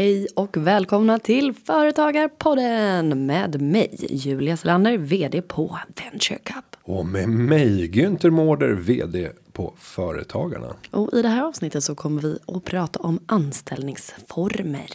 Hej och välkomna till Företagarpodden med mig Julia Selander, vd på Venture Cup. Och med mig Günther Mårder, vd på Företagarna. Och i det här avsnittet så kommer vi att prata om anställningsformer.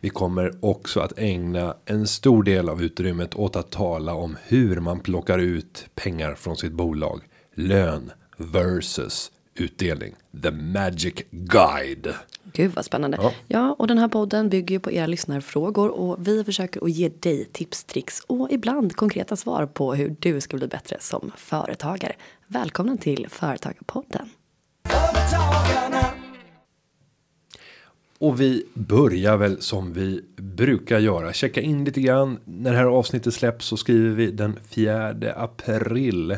Vi kommer också att ägna en stor del av utrymmet åt att tala om hur man plockar ut pengar från sitt bolag. Lön versus utdelning. The magic guide. Gud vad spännande. Ja. ja. och den här podden bygger ju på era lyssnarfrågor och vi försöker att ge dig tips, tricks och ibland konkreta svar på hur du ska bli bättre som företagare. Välkomna till Företagarpodden. Och vi börjar väl som vi brukar göra. Checka in lite grann. När det här avsnittet släpps så skriver vi den 4 april.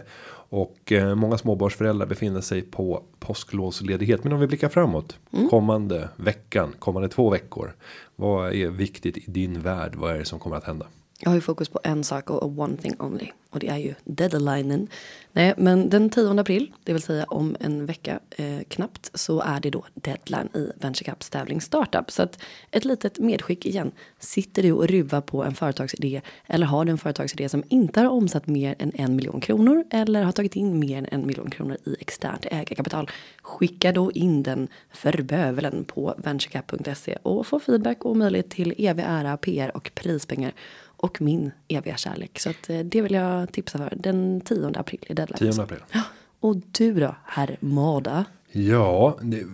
Och eh, många småbarnsföräldrar befinner sig på påsklovsledighet. Men om vi blickar framåt. Mm. Kommande veckan, kommande två veckor. Vad är viktigt i din värld? Vad är det som kommer att hända? Jag har ju fokus på en sak och one thing only. Och det är ju deadlinen. Nej, men den 10 april, det vill säga om en vecka eh, knappt, så är det då deadline i VentureCaps tävling Startup. Så att ett litet medskick igen. Sitter du och ruvar på en företagsidé eller har du en företagsidé som inte har omsatt mer än en miljon kronor eller har tagit in mer än en miljon kronor i externt ägarkapital. Skicka då in den för bövelen på VentureCap.se och få feedback och möjlighet till evig ära, PR och prispengar och min eviga kärlek. Så att, eh, det vill jag tipsa för. Den 10 april är deadline. 10 april. Ja. Och du då, herr Mada? Ja, det är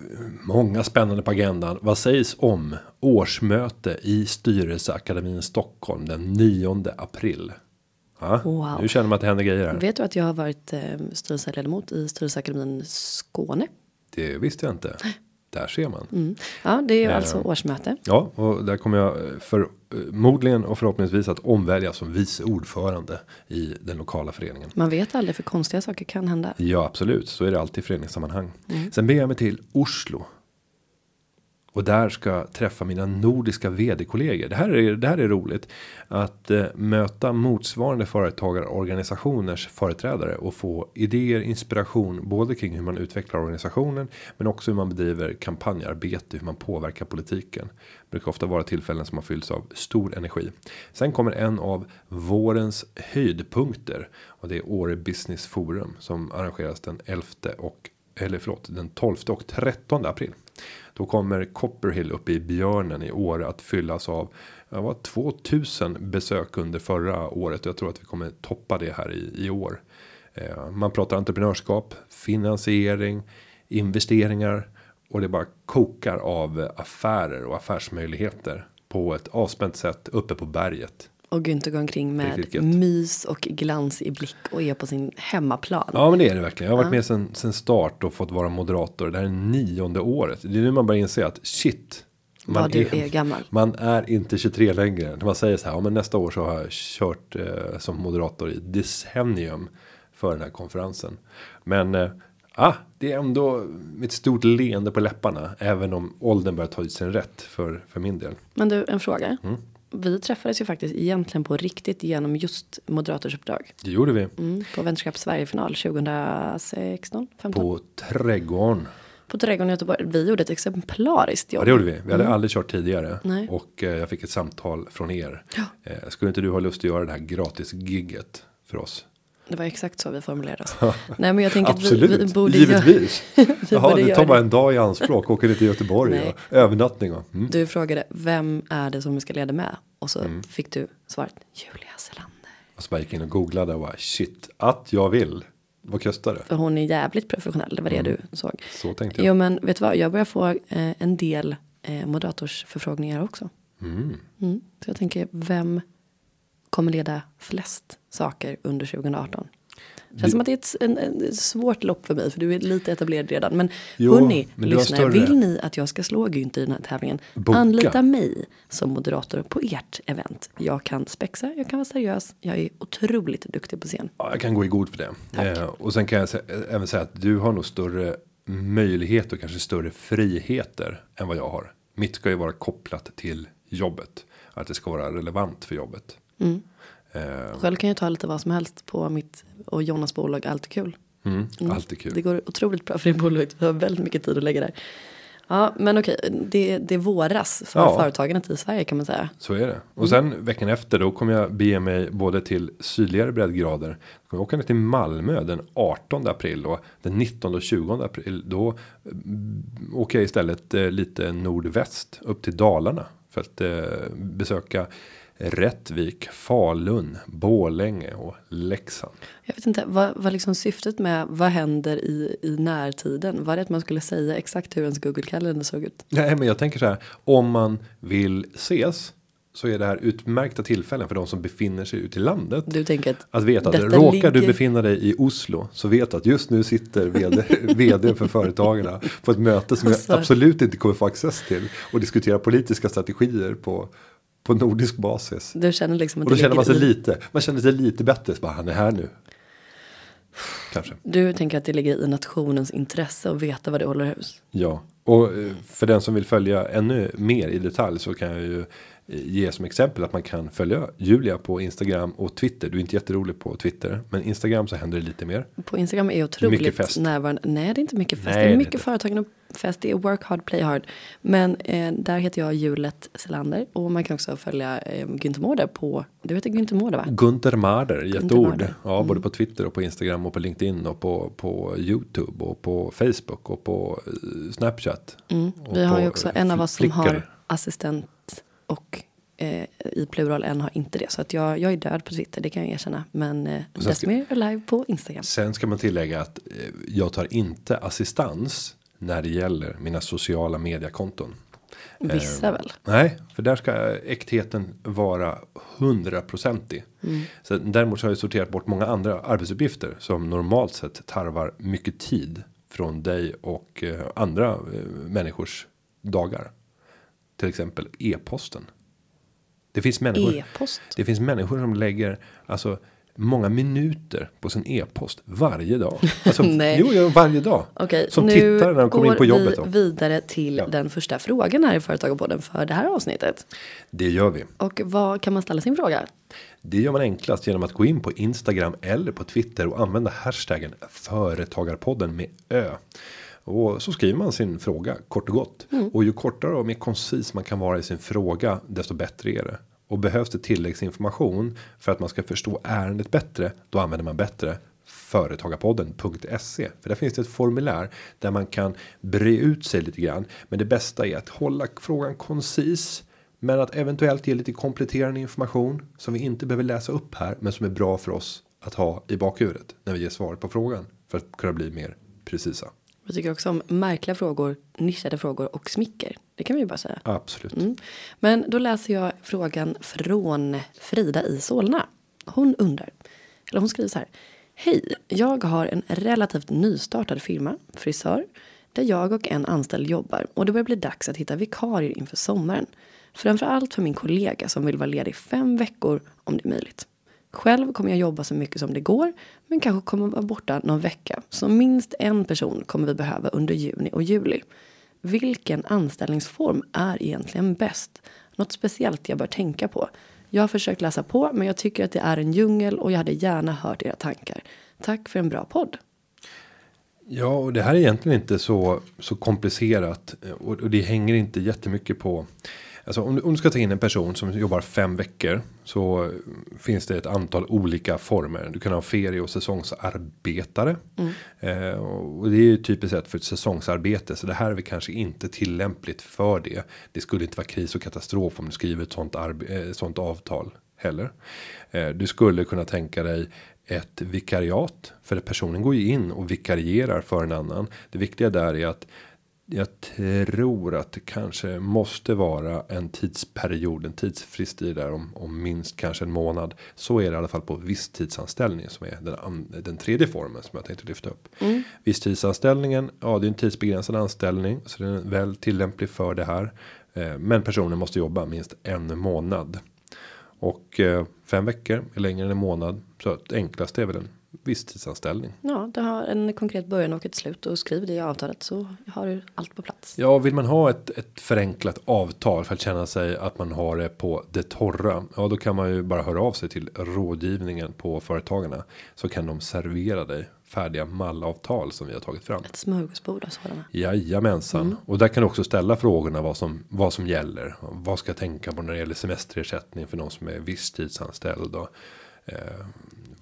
många spännande på agendan. Vad sägs om årsmöte i Styrelseakademin Stockholm den 9 april? Ja, wow. Nu känner man att det händer grejer här. Vet du att jag har varit eh, styrelseledamot i Styrelseakademin Skåne? Det visste jag inte. Där ser man. Mm. Ja, det är ju eh, alltså årsmöte. Ja, och där kommer jag förmodligen och förhoppningsvis att omväljas som vice ordförande i den lokala föreningen. Man vet aldrig för konstiga saker kan hända. Ja, absolut. Så är det alltid i föreningssammanhang. Mm. Sen ber jag mig till Oslo och där ska träffa mina nordiska vd-kollegor. Det här är, det här är roligt. Att eh, möta motsvarande företagarorganisationers företrädare. Och få idéer, inspiration. Både kring hur man utvecklar organisationen. Men också hur man bedriver kampanjarbete. Hur man påverkar politiken. Det brukar ofta vara tillfällen som har fyllts av stor energi. Sen kommer en av vårens höjdpunkter. Och det är Åre Business Forum. Som arrangeras den 11 och eller förlåt, den 12 och 13 april. Då kommer Copperhill uppe i Björnen i år att fyllas av. Det var 2000 besök under förra året. Jag tror att vi kommer toppa det här i, i år. Eh, man pratar entreprenörskap, finansiering, investeringar. Och det bara kokar av affärer och affärsmöjligheter. På ett avspänt sätt uppe på berget. Och Günther går omkring med mys och glans i blick och är på sin hemmaplan. Ja men det är det verkligen. Jag har varit ja. med sen, sen start och fått vara moderator. Det här är nionde året. Det är nu man börjar inse att shit. Man Vad är, är, gammal. Man är inte 23 längre. När man säger så här. Ja, men nästa år så har jag kört eh, som moderator i decennium. För den här konferensen. Men eh, ah, det är ändå ett stort leende på läpparna. Även om åldern börjar ta ut sin rätt för, för min del. Men du en fråga. Mm vi träffades ju faktiskt egentligen på riktigt genom just moderatoruppdrag. Det gjorde vi. Mm, på Vänskap Sverige-final 2016, 15. På Trädgården. På Trädgården i Göteborg. Vi gjorde ett exemplariskt jobb. Ja det gjorde vi. Vi hade mm. aldrig kört tidigare. Nej. Och eh, jag fick ett samtal från er. Ja. Eh, skulle inte du ha lust att göra det här gratis gigget för oss? Det var exakt så vi formulerade oss. Nej men jag tänker att vi, vi borde Givetvis. vi Jaha, det tar bara en dag i anspråk. Åker ni till Göteborg Nej. och övernattning. Och, mm. Du frågade vem är det som vi ska leda med? Och så mm. fick du svaret Julia Selander. Och så bara gick in och googlade och bara shit att jag vill. Vad kostar det? För hon är jävligt professionell. Det var det mm. du såg. Så tänkte jag. Jo men vet du vad? Jag börjar få eh, en del eh, moderatorsförfrågningar också. Mm. Mm. Så jag tänker vem kommer leda flest saker under 2018? Känns som att det är ett, en, en svårt lopp för mig för du är lite etablerad redan. Men jo, hörni, men lyssnare, vill ni att jag ska slå Günther i den här tävlingen? Boka. Anlita mig som moderator på ert event. Jag kan spexa, jag kan vara seriös, jag är otroligt duktig på scen. Ja, jag kan gå i god för det. Eh, och sen kan jag även säga att du har nog större möjlighet och kanske större friheter än vad jag har. Mitt ska ju vara kopplat till jobbet. Att det ska vara relevant för jobbet. Mm. Eh. Själv kan jag ta lite vad som helst på mitt och Jonas bolag Allt är kul. Mm, mm. Alltid kul. Det går otroligt bra för det bolaget. Vi har väldigt mycket tid att lägga där. Ja, men okej, det, det våras för Ja. företagandet i Sverige kan man säga. Så är det. Och sen veckan efter då kommer jag bege mig både till sydligare breddgrader. Jag kommer åka ner till Malmö den 18 april och den 19 och 20 april. Då mm, åker jag istället eh, lite nordväst upp till Dalarna. För att eh, besöka Rättvik, Falun, Borlänge och Leksand. Jag vet inte, vad vad liksom syftet med vad händer i, i närtiden? Var det att man skulle säga exakt hur ens Google-kalender såg ut? Nej, men jag tänker så här. Om man vill ses så är det här utmärkta tillfällen för de som befinner sig ute i landet. Du tänker att Att veta att råkar du ligger- befinna dig i Oslo så vet att just nu sitter vd, vd för företagarna på ett möte som Alltså. jag absolut inte kommer få access till och diskutera politiska strategier på på nordisk basis. du känner liksom att Och då känner man sig i, lite, man känner sig lite bättre, så bara han är här nu. Kanske. Du tänker att det ligger i nationens intresse att veta vad det håller hus. Ja, och eh, för den som vill följa ännu mer i detalj så kan jag ju eh, ge som exempel att man kan följa Julia på Instagram och Twitter. Du är inte jätterolig på Twitter, men Instagram så händer det lite mer. På Instagram är otroligt Mycket fest. närvarande. Nej, det är inte mycket fest. Nej, det är mycket företagande och fest. Det är work hard, play hard. Men eh, där heter jag Julet Selander. Och man kan också följa eh, Günther Mårder på, du heter Günther Mårder va? Gunther Marder, jätteord. Ja, både på Twitter och på Instagram och på LinkedIn och på, på YouTube och på Facebook och på eh, Snapchat. Mm. Vi har ju också eh, en av oss som har assistent och eh, i plural en har inte det. Så att jag, jag är död på Twitter, det kan jag erkänna. Men eh, Desimir är live på Instagram. Sen ska man tillägga att eh, jag tar inte assistans när det gäller mina sociala mediekonton. Vissa Eh, väl? Nej, för där ska äktheten vara hundraprocentig. Mm. Så däremot så har jag sorterat bort många andra arbetsuppgifter som normalt sett tarvar mycket tid från dig och eh, andra eh, människors dagar. Till exempel e-posten. Det finns människor. E-post. Det finns människor som lägger alltså många minuter på sin e-post varje dag. Alltså, Nej. Jo, jo, varje dag. Okej, Som nu tittar när de kommer in på jobbet. går Då. vi vidare till Ja. den första frågan här i Företagarpodden för det här avsnittet. Det gör vi. Och vad kan man ställa sin fråga? Det gör man enklast genom att gå in på Instagram eller på Twitter och använda hashtaggen företagarpodden med ö. Och så skriver man sin fråga kort och gott. Och ju kortare och mer koncis man kan vara i sin fråga desto bättre är det. Och behövs det tilläggsinformation för att man ska förstå ärendet bättre då använder man bättre företagarpodden.se för där finns det ett formulär där man kan bre ut sig lite grann. Men det bästa är att hålla frågan koncis men att eventuellt ge lite kompletterande information som vi inte behöver läsa upp här, men som är bra för oss att ha i bakhuvudet när vi ger svar på frågan för att kunna bli mer precisa. Vi tycker också om märkliga frågor, nischade frågor och smicker. Det kan vi ju bara säga. Absolut. Mm. Men då läser jag frågan från Frida i Solna. Hon undrar, eller hon skriver så här. Hej, jag har en relativt nystartad firma, frisör, där jag och en anställd jobbar och det börjar bli dags att hitta vikarier inför sommaren. Framförallt för min kollega som vill vara ledig fem veckor om det är möjligt. Själv kommer jag jobba så mycket som det går, men kanske kommer vara borta någon vecka. Så minst en person kommer vi behöva under juni och juli. Vilken anställningsform är egentligen bäst? Något speciellt jag bör tänka på? Jag har försökt läsa på, men jag tycker att det är en djungel och jag hade gärna hört era tankar. Tack för en bra podd. Ja, och det här är egentligen inte så, så komplicerat eh, och, och det hänger inte jättemycket på. Alltså om du, om du ska ta in en person som jobbar fem veckor så finns det ett antal olika former. Du kan ha ferie och säsongsarbetare. Eh, och det är ju typiskt sett för ett säsongsarbete så det här är väl kanske inte tillämpligt för det. Det skulle inte vara kris och katastrof om du skriver ett sånt, eh, sånt avtal heller. Eh, du skulle kunna tänka dig ett vikariat för att personen går ju in och vikarierar för en annan. Det viktiga där är att jag tror att det kanske måste vara en tidsperiod, en tidsfrist i där om, om minst kanske en månad. Så är det i alla fall på visstidsanställning som är den, den tredje formen som jag tänkte lyfta upp. Visstidsanställningen, ja det är en tidsbegränsad anställning så den är väl tillämplig för det här. Eh, Men personen måste jobba minst en månad. Och eh, fem veckor är längre än en månad. Så att enklast är väl en visstidsanställning. Ja, det har en konkret början och ett slut och skriv det i avtalet så har du allt på plats. Ja, vill man ha ett, ett förenklat avtal för att känna sig att man har det på det torra. Ja, då kan man ju bara höra av sig till rådgivningen på företagarna så kan de servera dig färdiga mallavtal som vi har tagit fram. Ett smörgåsbord av sådana. Jajamensan. Mm. Och där kan du också ställa frågorna vad som, vad som gäller. Vad ska jag tänka på när det gäller semesterersättning för någon som är visstidsanställd. Och, eh,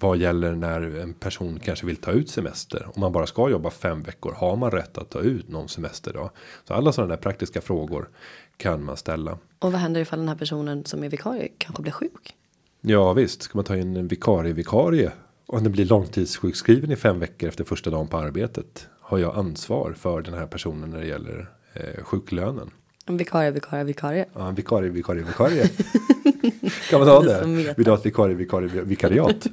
vad gäller när en person kanske vill ta ut semester. Om man bara ska jobba fem veckor. Har man rätt att ta ut någon semester då? Så alla sådana där praktiska frågor kan man ställa. Och vad händer ifall den här personen som är vikarie kanske blir sjuk? Ja visst, ska man ta in en vikarie vikarie om det blir långtidssjukskriven i fem veckor efter första dagen på arbetet. Har jag ansvar för den här personen när det gäller eh, sjuklönen. En vikarie, vikarie, vikarie. Ja, en vikarie, vikarie, vikarie. kan man ta det? Vill du ha ett vikarie, vikarie, vikariat?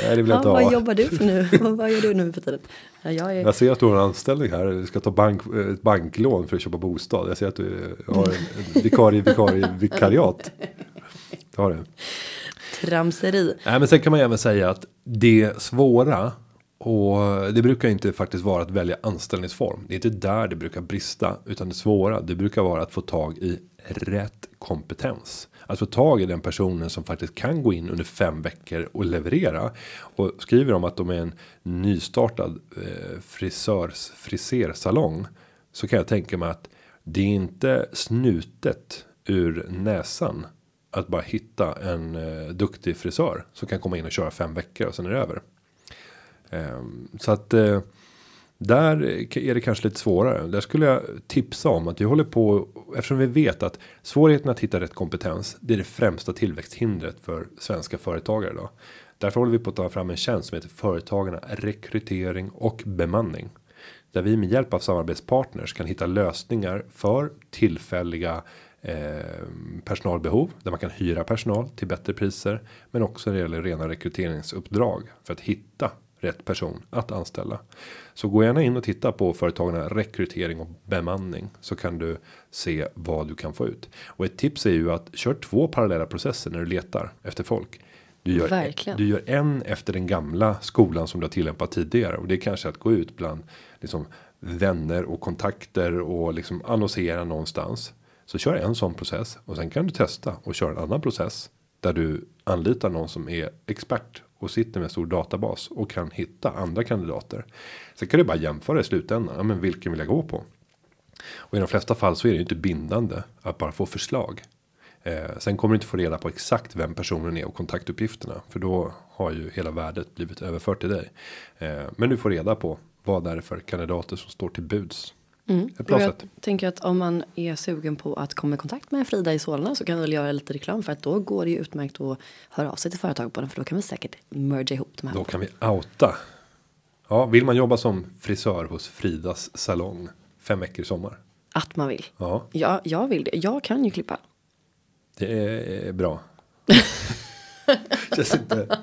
Nej, det vill jag inte ha. Vad jobbar du för nu? vad gör du nu för tiden? Ja, jag, är... jag ser att du har en anställning här. Du ska ta bank, ett banklån för att köpa bostad. Jag ser att du har en vikarie, vikarie, vikariat. Ta det. Tramseri. Nej, men sen kan man även säga att det svåra och det brukar inte faktiskt vara att välja anställningsform. Det är inte där det brukar brista. Utan det svåra det brukar vara att få tag i rätt kompetens. Att få tag i den personen som faktiskt kan gå in under fem veckor och leverera. Och skriver de att de är en nystartad eh, frisörs frisersalong. Så kan jag tänka mig att det är inte snutet ur näsan att bara hitta en eh, duktig frisör som kan komma in och köra fem veckor och sen är det över. Eh, så att eh, där är det kanske lite svårare. Där skulle jag tipsa om att vi håller på eftersom vi vet att svårigheten att hitta rätt kompetens. Det är det främsta tillväxthindret för svenska företagare då. Därför håller vi på att ta fram en tjänst som heter företagarna rekrytering och bemanning. Där vi med hjälp av samarbetspartners kan hitta lösningar för tillfälliga Eh, personalbehov där man kan hyra personal till bättre priser. Men också när det gäller rena rekryteringsuppdrag för att hitta rätt person att anställa. Så gå gärna in och titta på företagarna rekrytering och bemanning så kan du se vad du kan få ut. Och ett tips är ju att kör två parallella processer när du letar efter folk. Du gör, Verkligen. du gör en efter den gamla skolan som du har tillämpat tidigare och det är kanske att gå ut bland liksom vänner och kontakter och liksom annonsera någonstans. Så kör en sån process och sen kan du testa och köra en annan process. Där du anlitar någon som är expert och sitter med en stor databas och kan hitta andra kandidater. Sen kan du bara jämföra i slutändan. Ja, men vilken vill jag gå på? Och i de flesta fall så är det ju inte bindande att bara få förslag. Eh, sen kommer du inte få reda på exakt vem personen är och kontaktuppgifterna. För då har ju hela värdet blivit överfört till dig. Eh, men du får reda på vad det är för kandidater som står till buds. Mm. Jag tänker att om man är sugen på att komma i kontakt med Frida i Solna så kan vi väl göra lite reklam för att då går det ju utmärkt att höra av sig till företag på den för då kan vi säkert merge ihop de här. Då kan vi outa. Ja, vill man jobba som frisör hos Fridas salong fem veckor i sommar? Att man vill. Ja, ja jag vill det. Jag kan ju klippa. Det är bra. Känns inte.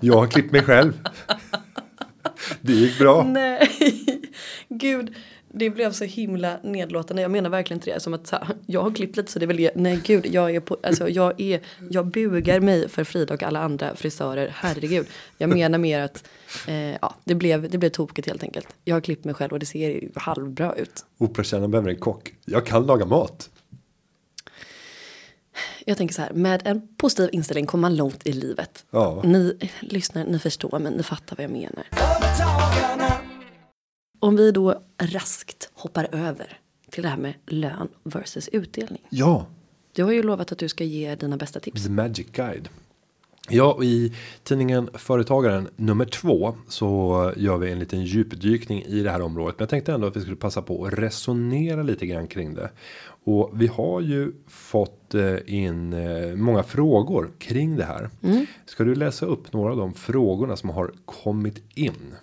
Jag har klippt mig själv. Det gick bra. Nej, gud det blev så himla nedlåtande. Jag menar verkligen inte det. Som att så här, jag har klippt lite så det är väl Nej gud, jag är på, alltså jag är, jag bugar mig för Frida och alla andra frisörer. Herregud. Jag menar mer att, eh, ja, det blev, det blev tokigt helt enkelt. Jag har klippt mig själv och det ser halvbra ut. Operatjänaren behöver en kock. Jag kan laga mat. Jag tänker så här, med en positiv inställning kommer man långt i livet. Ja. Ni lyssnar, ni förstår, men ni fattar vad jag menar. Om vi då raskt hoppar över till det här med lön versus utdelning. Ja. Du har ju lovat att du ska ge dina bästa tips. The Magic Guide. Ja, i tidningen Företagaren nummer två så gör vi en liten djupdykning i det här området. Men jag tänkte ändå att vi skulle passa på att resonera lite grann kring det. Och vi har ju fått eh, in eh, många frågor kring det här. Mm. Ska du läsa upp några av de frågorna som har kommit in?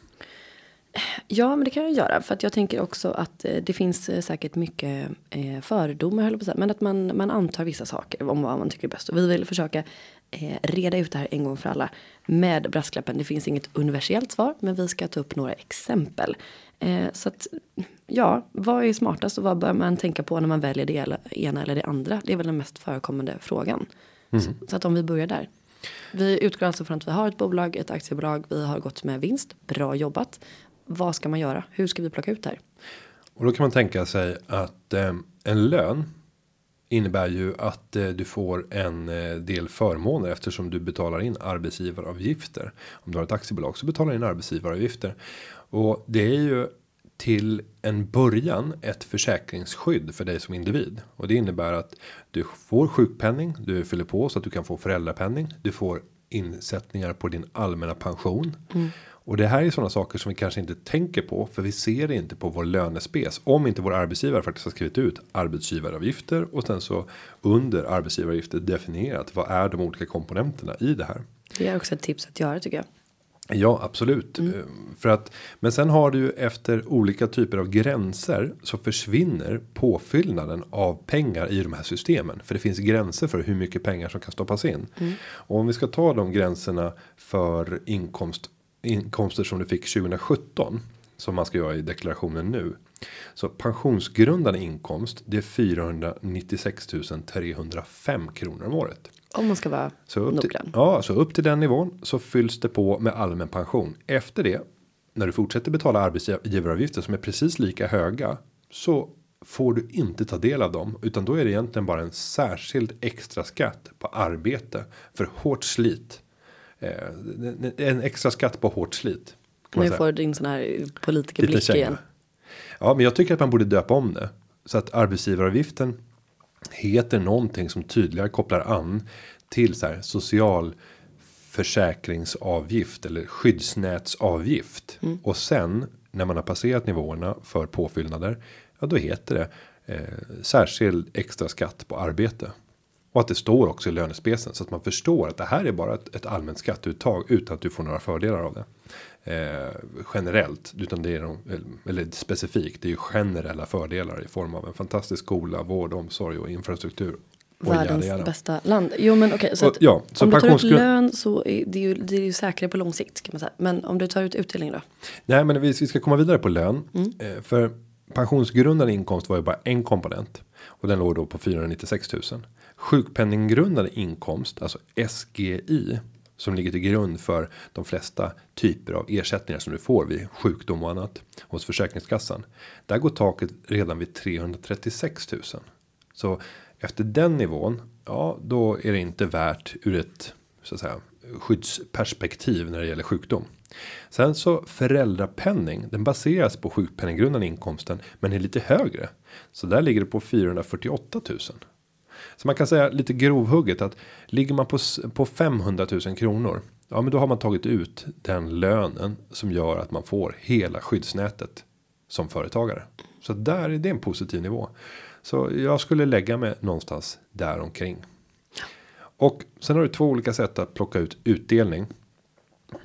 Ja, men det kan jag göra. För att jag tänker också att eh, det finns eh, säkert mycket eh, fördomar, höll på säga. Men att man, man antar vissa saker om vad man tycker är bäst. Och vi vill försöka reda ut det här en gång för alla. Med brasklappen, det finns inget universellt svar. Men vi ska ta upp några exempel. så att, ja, vad är smartast och vad bör man tänka på när man väljer det ena eller det andra? Det är väl den mest förekommande frågan. Mm. Så, så att om vi börjar där. Vi utgår alltså från att vi har ett bolag, ett aktiebolag, vi har gått med vinst, bra jobbat. Vad ska man göra? Hur ska vi plocka ut det här? Och då kan man tänka sig att eh, en lön innebär ju att eh, du får en eh, del förmåner eftersom du betalar in arbetsgivaravgifter. Om du har ett aktiebolag så betalar in arbetsgivaravgifter och det är ju till en början ett försäkringsskydd för dig som individ och det innebär att du får sjukpenning. Du fyller på så att du kan få föräldrapenning. Du får insättningar på din allmänna pension. Och det här är sådana saker som vi kanske inte tänker på för vi ser det inte på vår lönespes om inte vår arbetsgivare faktiskt har skrivit ut arbetsgivaravgifter och sen så under arbetsgivaravgifter definierat vad är de olika komponenterna i det här. Det är också ett tips att göra tycker jag. Ja, absolut. Eh, För att, men sen har du ju efter olika typer av gränser så försvinner påfyllnaden av pengar i de här systemen. För det finns gränser för hur mycket pengar som kan stoppas in. Och om vi ska ta de gränserna för inkomst, inkomster som du fick 2017. Som man ska göra i deklarationen nu. Så pensionsgrundande inkomst det är 496 305 kronor om året. Om man ska vara Så upp, till, noggrann. ja, så upp till den nivån så fylls det på med allmän pension. Efter det när du fortsätter betala arbetsgivaravgifter som är precis lika höga så får du inte ta del av dem utan då är det egentligen bara en särskild extra skatt på arbete för hårt slit. Eh, en extra skatt på hårt slit. kan man Nu får din sån här politikerblick igen. Ja, men jag tycker att man borde döpa om det så att arbetsgivaravgiften heter någonting som tydligare kopplar an till så här social försäkringsavgift eller skyddsnätsavgift och sen när man har passerat nivåerna för påfyllnader. Ja, då heter det eh, särskild extra skatt på arbete och att det står också i lönespecen så att man förstår att det här är bara ett, ett allmänt skatteuttag utan att du får några fördelar av det. Eh, generellt utan det är de, eller specifikt. Det är ju generella fördelar i form av en fantastisk skola, vård, omsorg och infrastruktur. Och Världens jada, jada. bästa land. Jo men okej så Och, att ja, så om du tar ut lön så är det ju, det är ju säkrare på lång sikt kan man säga. Men om du tar ut utdelning då? Nej, men vi, vi ska komma vidare på lön. Eh, för pensionsgrundande inkomst var ju bara en komponent. Och den låg då på 496 000. Sjukpenninggrundande inkomst, alltså SGI. Som ligger till grund för de flesta typer av ersättningar som du får vid sjukdom och annat. Hos Försäkringskassan. Där går taket redan vid 336 000. Så efter den nivån. Ja, då är det inte värt ur ett så att säga skyddsperspektiv när det gäller sjukdom. Sen så föräldrapenning, den baseras på sjukpenninggrundande inkomsten men är lite högre. Så där ligger det på 448 000. Så man kan säga lite grovhugget att ligger man på, på 500 000 kronor. Ja, men då har man tagit ut den lönen som gör att man får hela skyddsnätet som företagare. Så där är det en positiv nivå. Så jag skulle lägga mig någonstans där omkring. Och sen har du två olika sätt att plocka ut utdelning.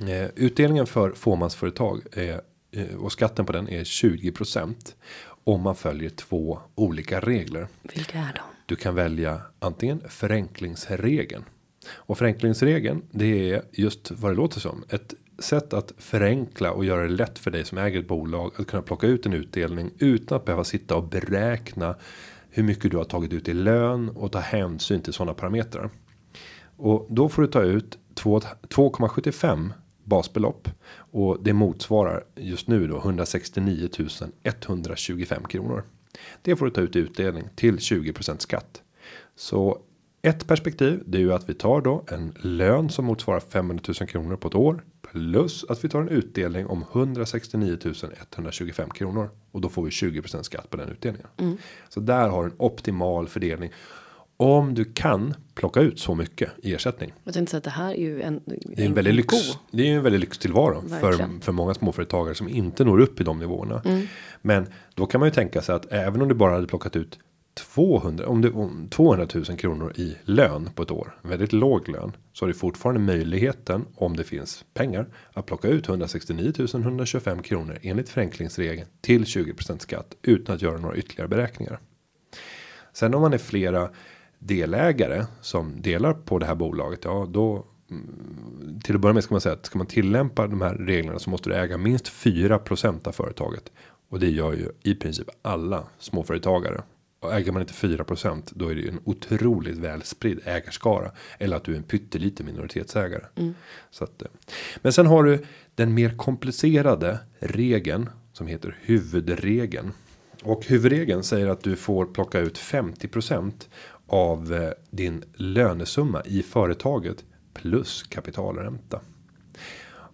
Eh, utdelningen för fåmansföretag är, eh, och skatten på den är 20% om man följer två olika regler. Vilka är de? Du kan välja antingen förenklingsregeln. Och förenklingsregeln det är just vad det låter som. Ett sätt att förenkla och göra det lätt för dig som äger ett bolag. Att kunna plocka ut en utdelning utan att behöva sitta och beräkna. Hur mycket du har tagit ut i lön och ta hänsyn till sådana parametrar. Och då får du ta ut 2,75 basbelopp. Och det motsvarar just nu då 169 125 kronor. Det får du ta ut i utdelning till 20% skatt. Så ett perspektiv det är ju att vi tar då en lön som motsvarar 500 000 kronor på ett år. Plus att vi tar en utdelning om 169 125 kronor. Och då får vi 20% skatt på den utdelningen. Så där har du en optimal fördelning. Om du kan plocka ut så mycket i ersättning. Jag tänkte säga att det här är ju en. Det är en väldigt lyx. Det är ju en väldigt lyxtillvaro för, Verkligen. för många småföretagare som inte når upp i de nivåerna. Men då kan man ju tänka sig att även om du bara hade plockat ut 200 om det om 200 000 kronor i lön på ett år. Väldigt låg lön så har du fortfarande möjligheten om det finns pengar att plocka ut 169 125 kronor enligt förenklingsregeln till 20% skatt utan att göra några ytterligare beräkningar. Sen om man är flera delägare som delar på det här bolaget. Ja, då mm, till att börja med ska man säga att ska man tillämpa de här reglerna så måste du äga minst 4% av företaget. Och det gör ju i princip alla småföretagare. Och äger man inte 4% då är det ju en otroligt väl spridd ägarskara. Eller att du är en pytteliten minoritetsägare. Mm. Så att, eh, men sen har du den mer komplicerade regeln som heter huvudregeln. Och huvudregeln säger att du får plocka ut 50% av eh, din lönesumma i företaget plus kapitalränta.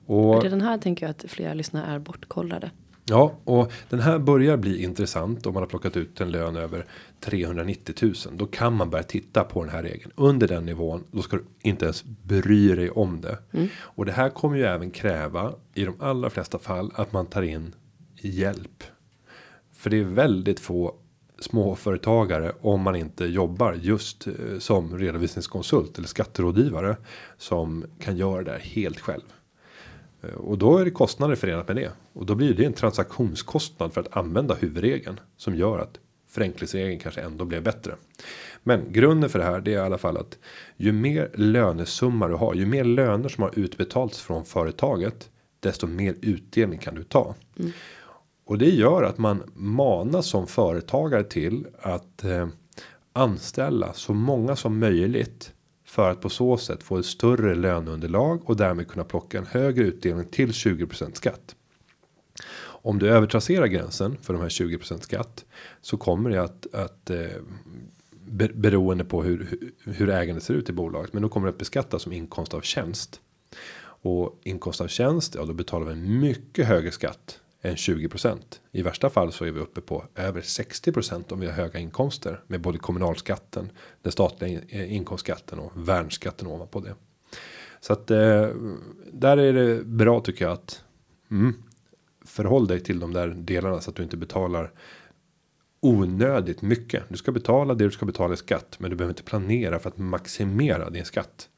Och det den här tänker jag att flera lyssnare är bortkollade. Ja, och den här börjar bli intressant om man har plockat ut en lön över 390 000. Då kan man börja titta på den här regeln under den nivån. Då ska du inte ens bry dig om det. Mm. Och det här kommer ju även kräva i de allra flesta fall att man tar in hjälp. För det är väldigt få småföretagare om man inte jobbar just eh, som redovisningskonsult eller skatterådgivare som kan göra det här helt själv. Eh, och då är det kostnader förenat med det och då blir det en transaktionskostnad för att använda huvudregeln som gör att förenklingsregeln kanske ändå blir bättre. Men grunden för det här det är i alla fall att ju mer lönesumma du har, ju mer löner som har utbetalts från företaget, desto mer utdelning kan du ta. Mm. Och det gör att man manas som företagare till att eh, anställa så många som möjligt för att på så sätt få ett större löneunderlag och därmed kunna plocka en högre utdelning till 20% skatt. Om du övertrasserar gränsen för de här 20% skatt så kommer det att, att eh, beroende på hur, hur ägandet ser ut i bolaget. Men då kommer det att beskattas som inkomst av tjänst. Och inkomst av tjänst, ja då betalar vi en mycket högre skatt än 20%. I värsta fall så är vi uppe på över 60% om vi har höga inkomster med både kommunalskatten, den statliga eh, inkomstskatten och värnskatten ovanpå det. Så att eh, där är det bra tycker jag att mm, förhåll dig till de där delarna så att du inte betalar onödigt mycket. Du ska betala det du ska betala i skatt, men du behöver inte planera för att maximera din skatt.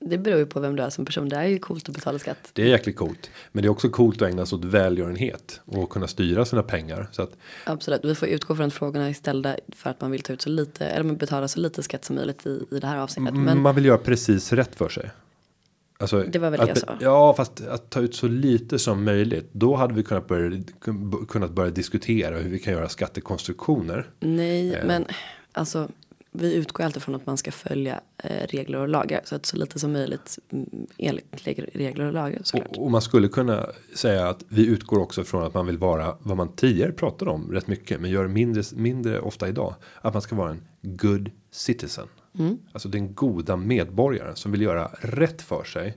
Det beror ju på vem du är som person. Det är ju coolt att betala skatt. Det är jäkligt coolt. Men det är också coolt att ägna sig åt välgörenhet och kunna styra sina pengar så att. Absolut. Vi får utgå från frågorna ställda för att man vill ta ut så lite eller betala så lite skatt som möjligt i, i det här avseendet. Men man vill göra precis rätt för sig. Alltså, det var väl att, det jag sa. Ja, fast att ta ut så lite som möjligt. Då hade vi kunnat börja, kunnat börja diskutera hur vi kan göra skattekonstruktioner. Nej, eh. men alltså vi utgår alltid från att man ska följa eh, regler och lagar. Så att så lite som möjligt mm, enligt regler och lagar såklart. Och, och, man skulle kunna säga att vi utgår också från att man vill vara vad man tidigare pratade om rätt mycket, men gör mindre mindre ofta idag. Att man ska vara en good citizen, mm. alltså den goda medborgaren som vill göra rätt för sig.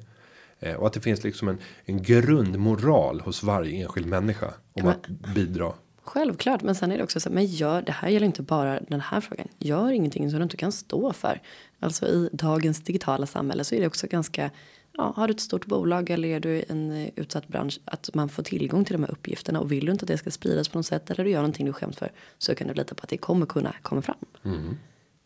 Eh, och att det finns liksom en en grundmoral hos varje enskild människa om att bidra Självklart, men sen är det också så men gör det här gäller inte bara den här frågan. Gör ingenting som du inte kan stå för. Alltså i dagens digitala samhälle så är det också ganska ja, har du ett stort bolag eller är du i en eh, utsatt bransch att man får tillgång till de här uppgifterna och vill du inte att det ska spridas på något sätt eller du gör någonting du skäms för så kan du lita på att det kommer kunna komma fram. Mm.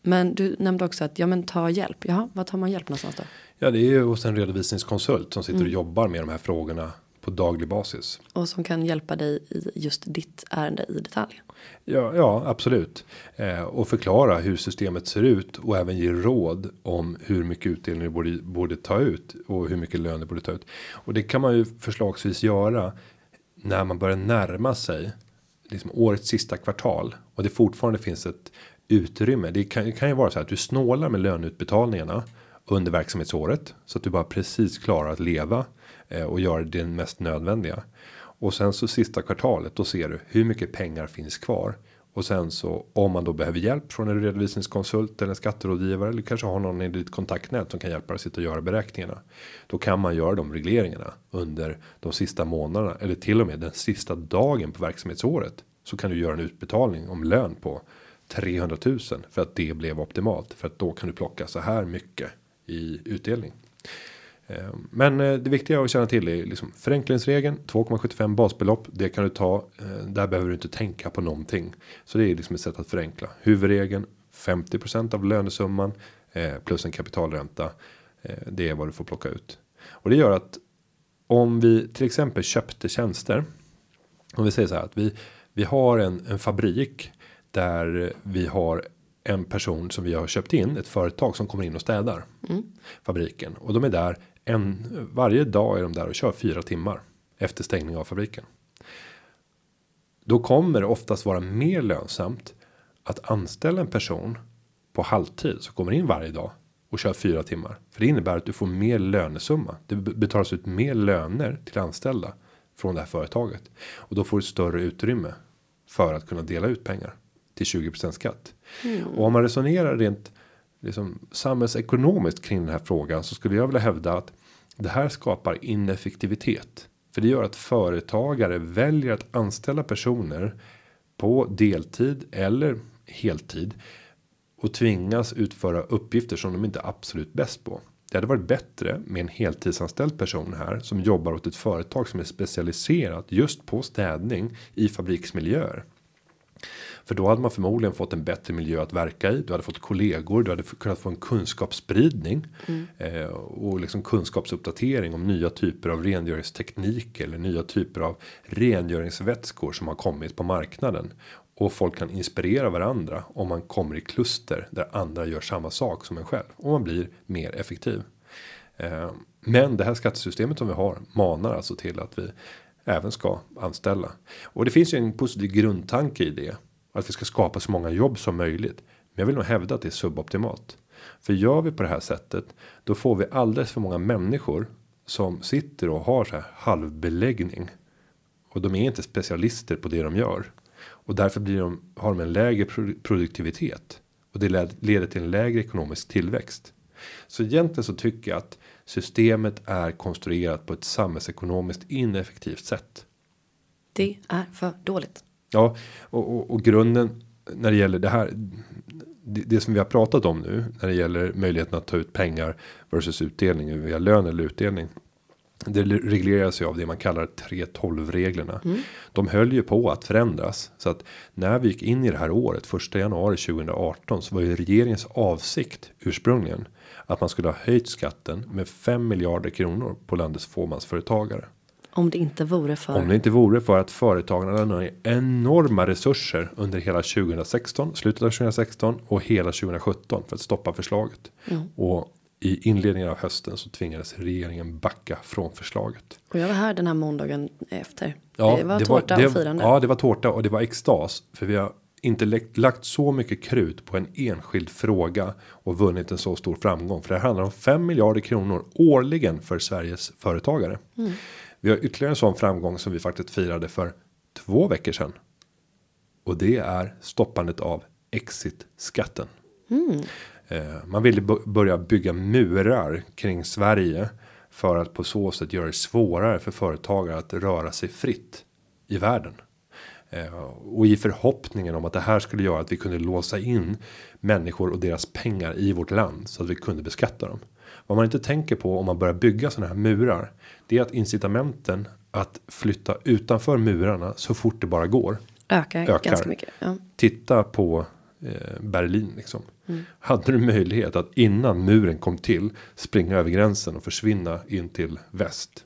Men du nämnde också att ja, men ta hjälp. Ja, vad tar man hjälp någonstans då? Ja, det är ju hos en redovisningskonsult som sitter mm. och jobbar med de här frågorna på daglig basis. Och som kan hjälpa dig i just ditt ärende i detalj. Ja, ja absolut. Eh, och förklara hur systemet ser ut och även ge råd om hur mycket utdelning du borde, borde ta ut och hur mycket lön du borde ta ut. Och det kan man ju förslagsvis göra när man börjar närma sig liksom årets sista kvartal och det fortfarande finns ett utrymme. Det kan, det kan ju vara så här att du snålar med löneutbetalningarna under verksamhetsåret så att du bara precis klarar att leva Eh, och gör det mest nödvändiga. Och sen så sista kvartalet då ser du hur mycket pengar finns kvar. Och sen så om man då behöver hjälp från en redovisningskonsult eller en skatterådgivare eller kanske har någon i ditt kontaktnät som kan hjälpa dig att sitta och göra beräkningarna. Då kan man göra de regleringarna under de sista månaderna eller till och med den sista dagen på verksamhetsåret. Så kan du göra en utbetalning om lön på 300 000 för att det blev optimalt för att då kan du plocka så här mycket i utdelning. Eh, men eh, det viktiga att känna till är liksom förenklingsregeln 2,75 basbelopp. Det kan du ta. Eh, där behöver du inte tänka på någonting. Så det är liksom ett sätt att förenkla huvudregeln 50% av lönesumman plus en kapitalränta. Det är vad du får plocka ut och det gör att om vi till exempel köpte tjänster. Om vi säger så här att vi vi har en, en fabrik där vi har en person som vi har köpt in ett företag som kommer in och städar mm. fabriken och de är där en varje dag är de där och kör fyra timmar efter stängning av fabriken. Då kommer det oftast vara mer lönsamt att anställa en person på halvtid som kommer in varje dag och kör fyra timmar. För det innebär att du får mer lönesumma. Det betalas ut mer löner till anställda från det här företaget och då får du större utrymme för att kunna dela ut pengar till 20% skatt. Mm. Och om man resonerar rent liksom samhällsekonomiskt kring den här frågan så skulle jag vilja hävda att det här skapar ineffektivitet. För det gör att företagare väljer att anställa personer på deltid eller heltid och tvingas utföra uppgifter som de inte är absolut bäst på. Det hade varit bättre med en heltidsanställd person här som jobbar åt ett företag som är specialiserat just på städning i fabriksmiljöer. För då hade man förmodligen fått en bättre miljö att verka i. Du hade fått kollegor, du hade kunnat få en kunskapsspridning mm. eh, och liksom kunskapsuppdatering om nya typer av rengöringsteknik eller nya typer av rengöringsvätskor som har kommit på marknaden och folk kan inspirera varandra om man kommer i kluster där andra gör samma sak som en själv och man blir mer effektiv. Eh, men det här skattesystemet som vi har manar alltså till att vi även ska anställa och det finns ju en positiv grundtanke i det att vi ska skapa så många jobb som möjligt. Men jag vill nog hävda att det är suboptimalt. För gör vi på det här sättet då får vi alldeles för många människor som sitter och har så här halvbeläggning och de är inte specialister på det de gör och därför blir de har de en lägre produktivitet och det leder till en lägre ekonomisk tillväxt. Så egentligen så tycker jag att systemet är konstruerat på ett samhällsekonomiskt ineffektivt sätt. Det är för dåligt. Ja, och, och, och grunden när det gäller det här. Det, det, som vi har pratat om nu när det gäller möjligheten att ta ut pengar versus utdelning via lön eller utdelning. Det regleras ju av det man kallar 312 reglerna. Mm. De höll ju på att förändras så att när vi gick in i det här året första januari 2018 så var ju regeringens avsikt ursprungligen att man skulle ha höjt skatten med 5 miljarder kronor på landets fåmansföretagare. Om det inte vore för. Om det inte vore för att företagen hade enorma resurser under hela 2016, slutet av 2016 och hela 2017 för att stoppa förslaget. Mm. Och i inledningen av hösten så tvingades regeringen backa från förslaget. Och jag var här den här måndagen efter. Ja, det var det tårta var, det, och firande. Ja, det var tårta och det var extas för vi har inte lagt så mycket krut på en enskild fråga och vunnit en så stor framgång för det handlar om 5 miljarder kronor årligen för Sveriges företagare. Mm. Vi har ytterligare en sån framgång som vi faktiskt firade för två veckor sedan. Och det är stoppandet av exit skatten. Mm. Eh, man ville börja bygga murar kring Sverige för att på så sätt göra det svårare för företagare att röra sig fritt i världen. Eh, och i förhoppningen om att det här skulle göra att vi kunde låsa in människor och deras pengar i vårt land så att vi kunde beskatta dem. Vad man inte tänker på om man börjar bygga sådana här murar. Det är att incitamenten att flytta utanför murarna så fort det bara går. Ökar, ökar. ganska mycket. Ja. Titta på eh, Berlin liksom. Mm. Hade du möjlighet att innan muren kom till springa över gränsen och försvinna in till väst.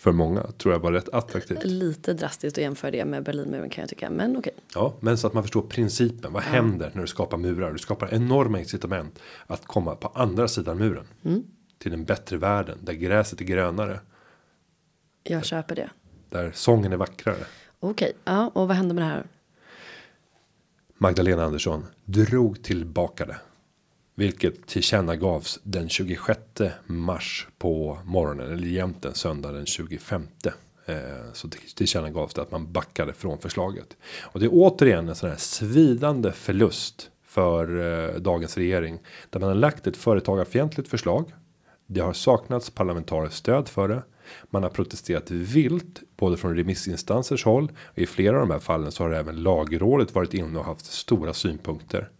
För många tror jag var rätt attraktivt. Lite drastiskt att jämföra det med Berlinmuren kan jag tycka, men okej. Ja, men så att man förstår principen. Vad ja. händer när du skapar murar? Du skapar enorma incitament att komma på andra sidan muren. Mm. Till en bättre världen där gräset är grönare. Jag köper det. Där sången är vackrare. Okej, ja, och vad händer med det här? Magdalena Andersson drog tillbaka det. Vilket tillkännagavs den 26 mars på morgonen eller egentligen söndag den 25. Eh, så tillkännagavs det att man backade från förslaget. Och det är återigen en sån här svidande förlust för eh, dagens regering. Där man har lagt ett företagarfientligt förslag. Det har saknats parlamentariskt stöd för det. Man har protesterat vilt både från remissinstansers håll och i flera av de här fallen så har även lagrådet varit inne och haft stora synpunkter.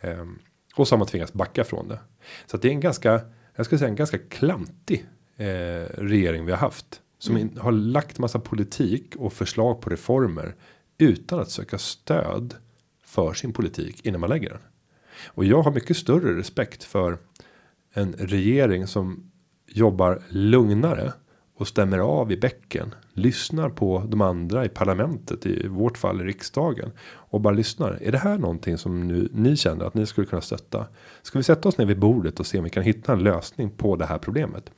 Ehm, och så har man tvingats backa från det. Så att det är en ganska, jag skulle säga en ganska klantig eh, regering vi har haft. Som mm. har lagt massa politik och förslag på reformer utan att söka stöd för sin politik innan man lägger den. Och jag har mycket större respekt för en regering som jobbar lugnare och stämmer av i bäcken. Lyssnar på de andra i parlamentet i vårt fall i riksdagen och bara lyssnar. Är det här någonting som nu ni känner att ni skulle kunna stötta? Ska vi sätta oss ner vid bordet och se om vi kan hitta en lösning på det här problemet?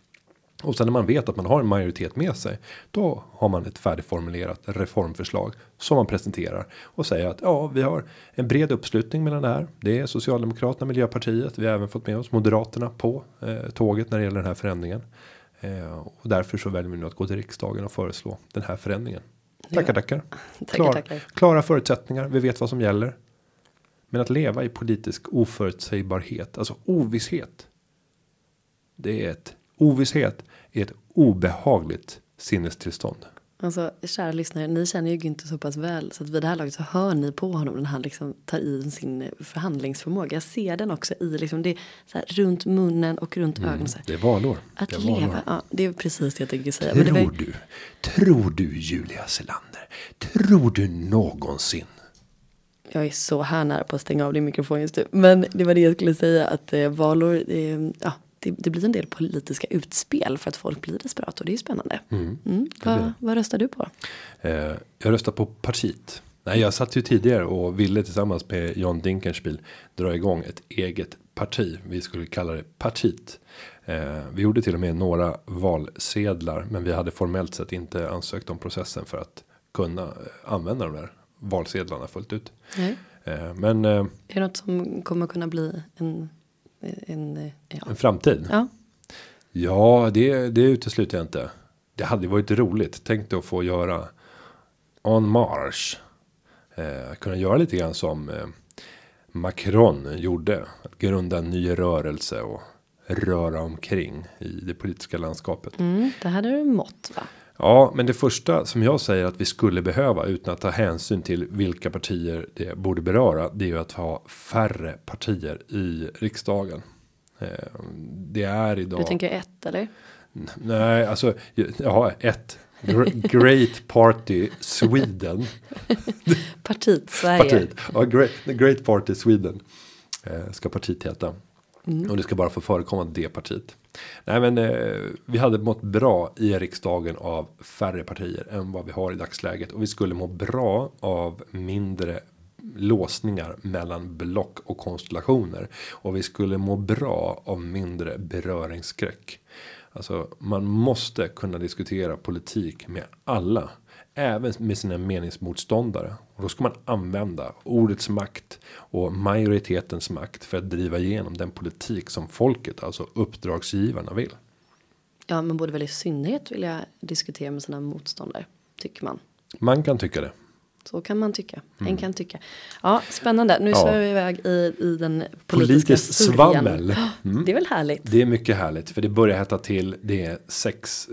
Och sen när man vet att man har en majoritet med sig. Då har man ett färdigformulerat reformförslag. Som man presenterar. Och säger att ja vi har en bred uppslutning mellan det här. Det är Socialdemokraterna, Miljöpartiet. Vi har även fått med oss Moderaterna på eh, tåget när det gäller den här förändringen. Eh, och därför så väljer vi nu att gå till riksdagen och föreslå den här förändringen. Tackar. Tackar, Klar, tackar. Klara förutsättningar. Vi vet vad som gäller. Men att leva i politisk oförutsägbarhet, alltså ovisshet. Det är ett ovisshet är ett obehagligt sinnestillstånd. Alltså kära lyssnare, ni känner ju Günther så pass väl så att vid det här laget så hör ni på honom när han liksom tar i sin förhandlingsförmåga. Jag ser den också i liksom det så här runt munnen och runt ögonen. Så här. Det är valår. Att det är valår. leva, ja det är precis det jag tänker säga. Tror var, du, tror du Julia Selander, tror du någonsin jag är så här nära på att stänga av din mikrofon just nu. Men det var det jag skulle säga att eh, valår, eh, ja det, det blir en del politiska utspel för att folk blir desperata och det är ju spännande. Mm. Vad, vad röstar du på? Eh, jag röstar på partiet. Nej, jag satt ju tidigare och ville tillsammans med John Dinkelspiel dra igång ett eget parti. Vi skulle kalla det partiet. Eh, vi gjorde till och med några valsedlar, men vi hade formellt sett inte ansökt om processen för att kunna eh, använda de där valsedlarna fullt ut. Nej. Eh, men eh, Är det något som kommer kunna bli en, en, eh, ja. en framtid. ja. Ja, det, det utesluter jag inte. Det hade varit roligt. Tänk dig att få göra on march. Eh, kunna göra lite grann som eh, Macron gjorde. Att grunda en ny rörelse och röra omkring i det politiska landskapet. Mm, det är du mått va? Ja, men det första som jag säger att vi skulle behöva utan att ta hänsyn till vilka partier det borde beröra. Det är ju att ha färre partier i riksdagen. Eh, Det är idag. Du tänker ett eller? Nej, alltså ja, ett Gr- Great Party Sweden. Partiet Sverige. Partiet. Ja, Great, Great Party Sweden. Eh, ska partiet heta. Mm. Och det ska bara få förekomma det partiet. Nej men eh, vi hade mått bra i riksdagen av färre partier än vad vi har i dagsläget. Och vi skulle må bra av mindre låsningar mellan block och konstellationer. Och vi skulle må bra av mindre beröringsskräck. Alltså man måste kunna diskutera politik med alla. Även med sina meningsmotståndare. Och då ska man använda ordets makt och majoritetens makt för att driva igenom den politik som folket, alltså uppdragsgivarna vill. Ja, man borde väl i synnerhet vilja diskutera med sina motståndare. Tycker man. Man kan tycka det. Så kan man tycka. En kan tycka. Ja, spännande. Nu Mm. Ja. svävar vi iväg i, i den politiska Politiskt svammel. Mm. Det är väl härligt. Det är mycket härligt för det börjar hetta till. Det är sex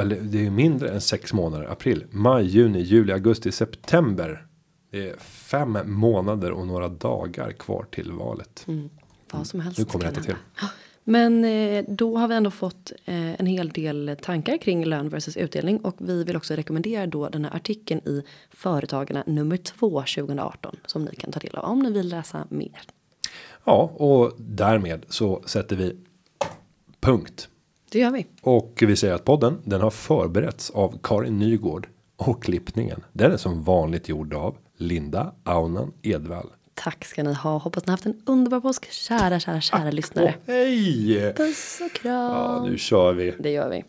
eller det är mindre än sex månader. April, maj, juni, juli, augusti, september. Det är fem månader och några dagar kvar till valet. Mm. Vad som helst Nu kommer det hetta till. Men eh, då har vi ändå fått eh, en hel del tankar kring lön versus utdelning och vi vill också rekommendera då den här artikeln i Företagarna nummer 2 2018 som ni kan ta del av om ni vill läsa mer. Ja, och därmed så sätter vi punkt. Det gör vi. Och vi säger att podden den har förberetts av Karin Nygård och klippningen. Den är som vanligt gjord av Linda Aunan Edvall. Tack ska ni ha. Hoppas ni haft en underbar påsk. Kära, kära, kära lyssnare. Åh, hej! Puss och kram. Ja, nu kör vi. Det gör vi.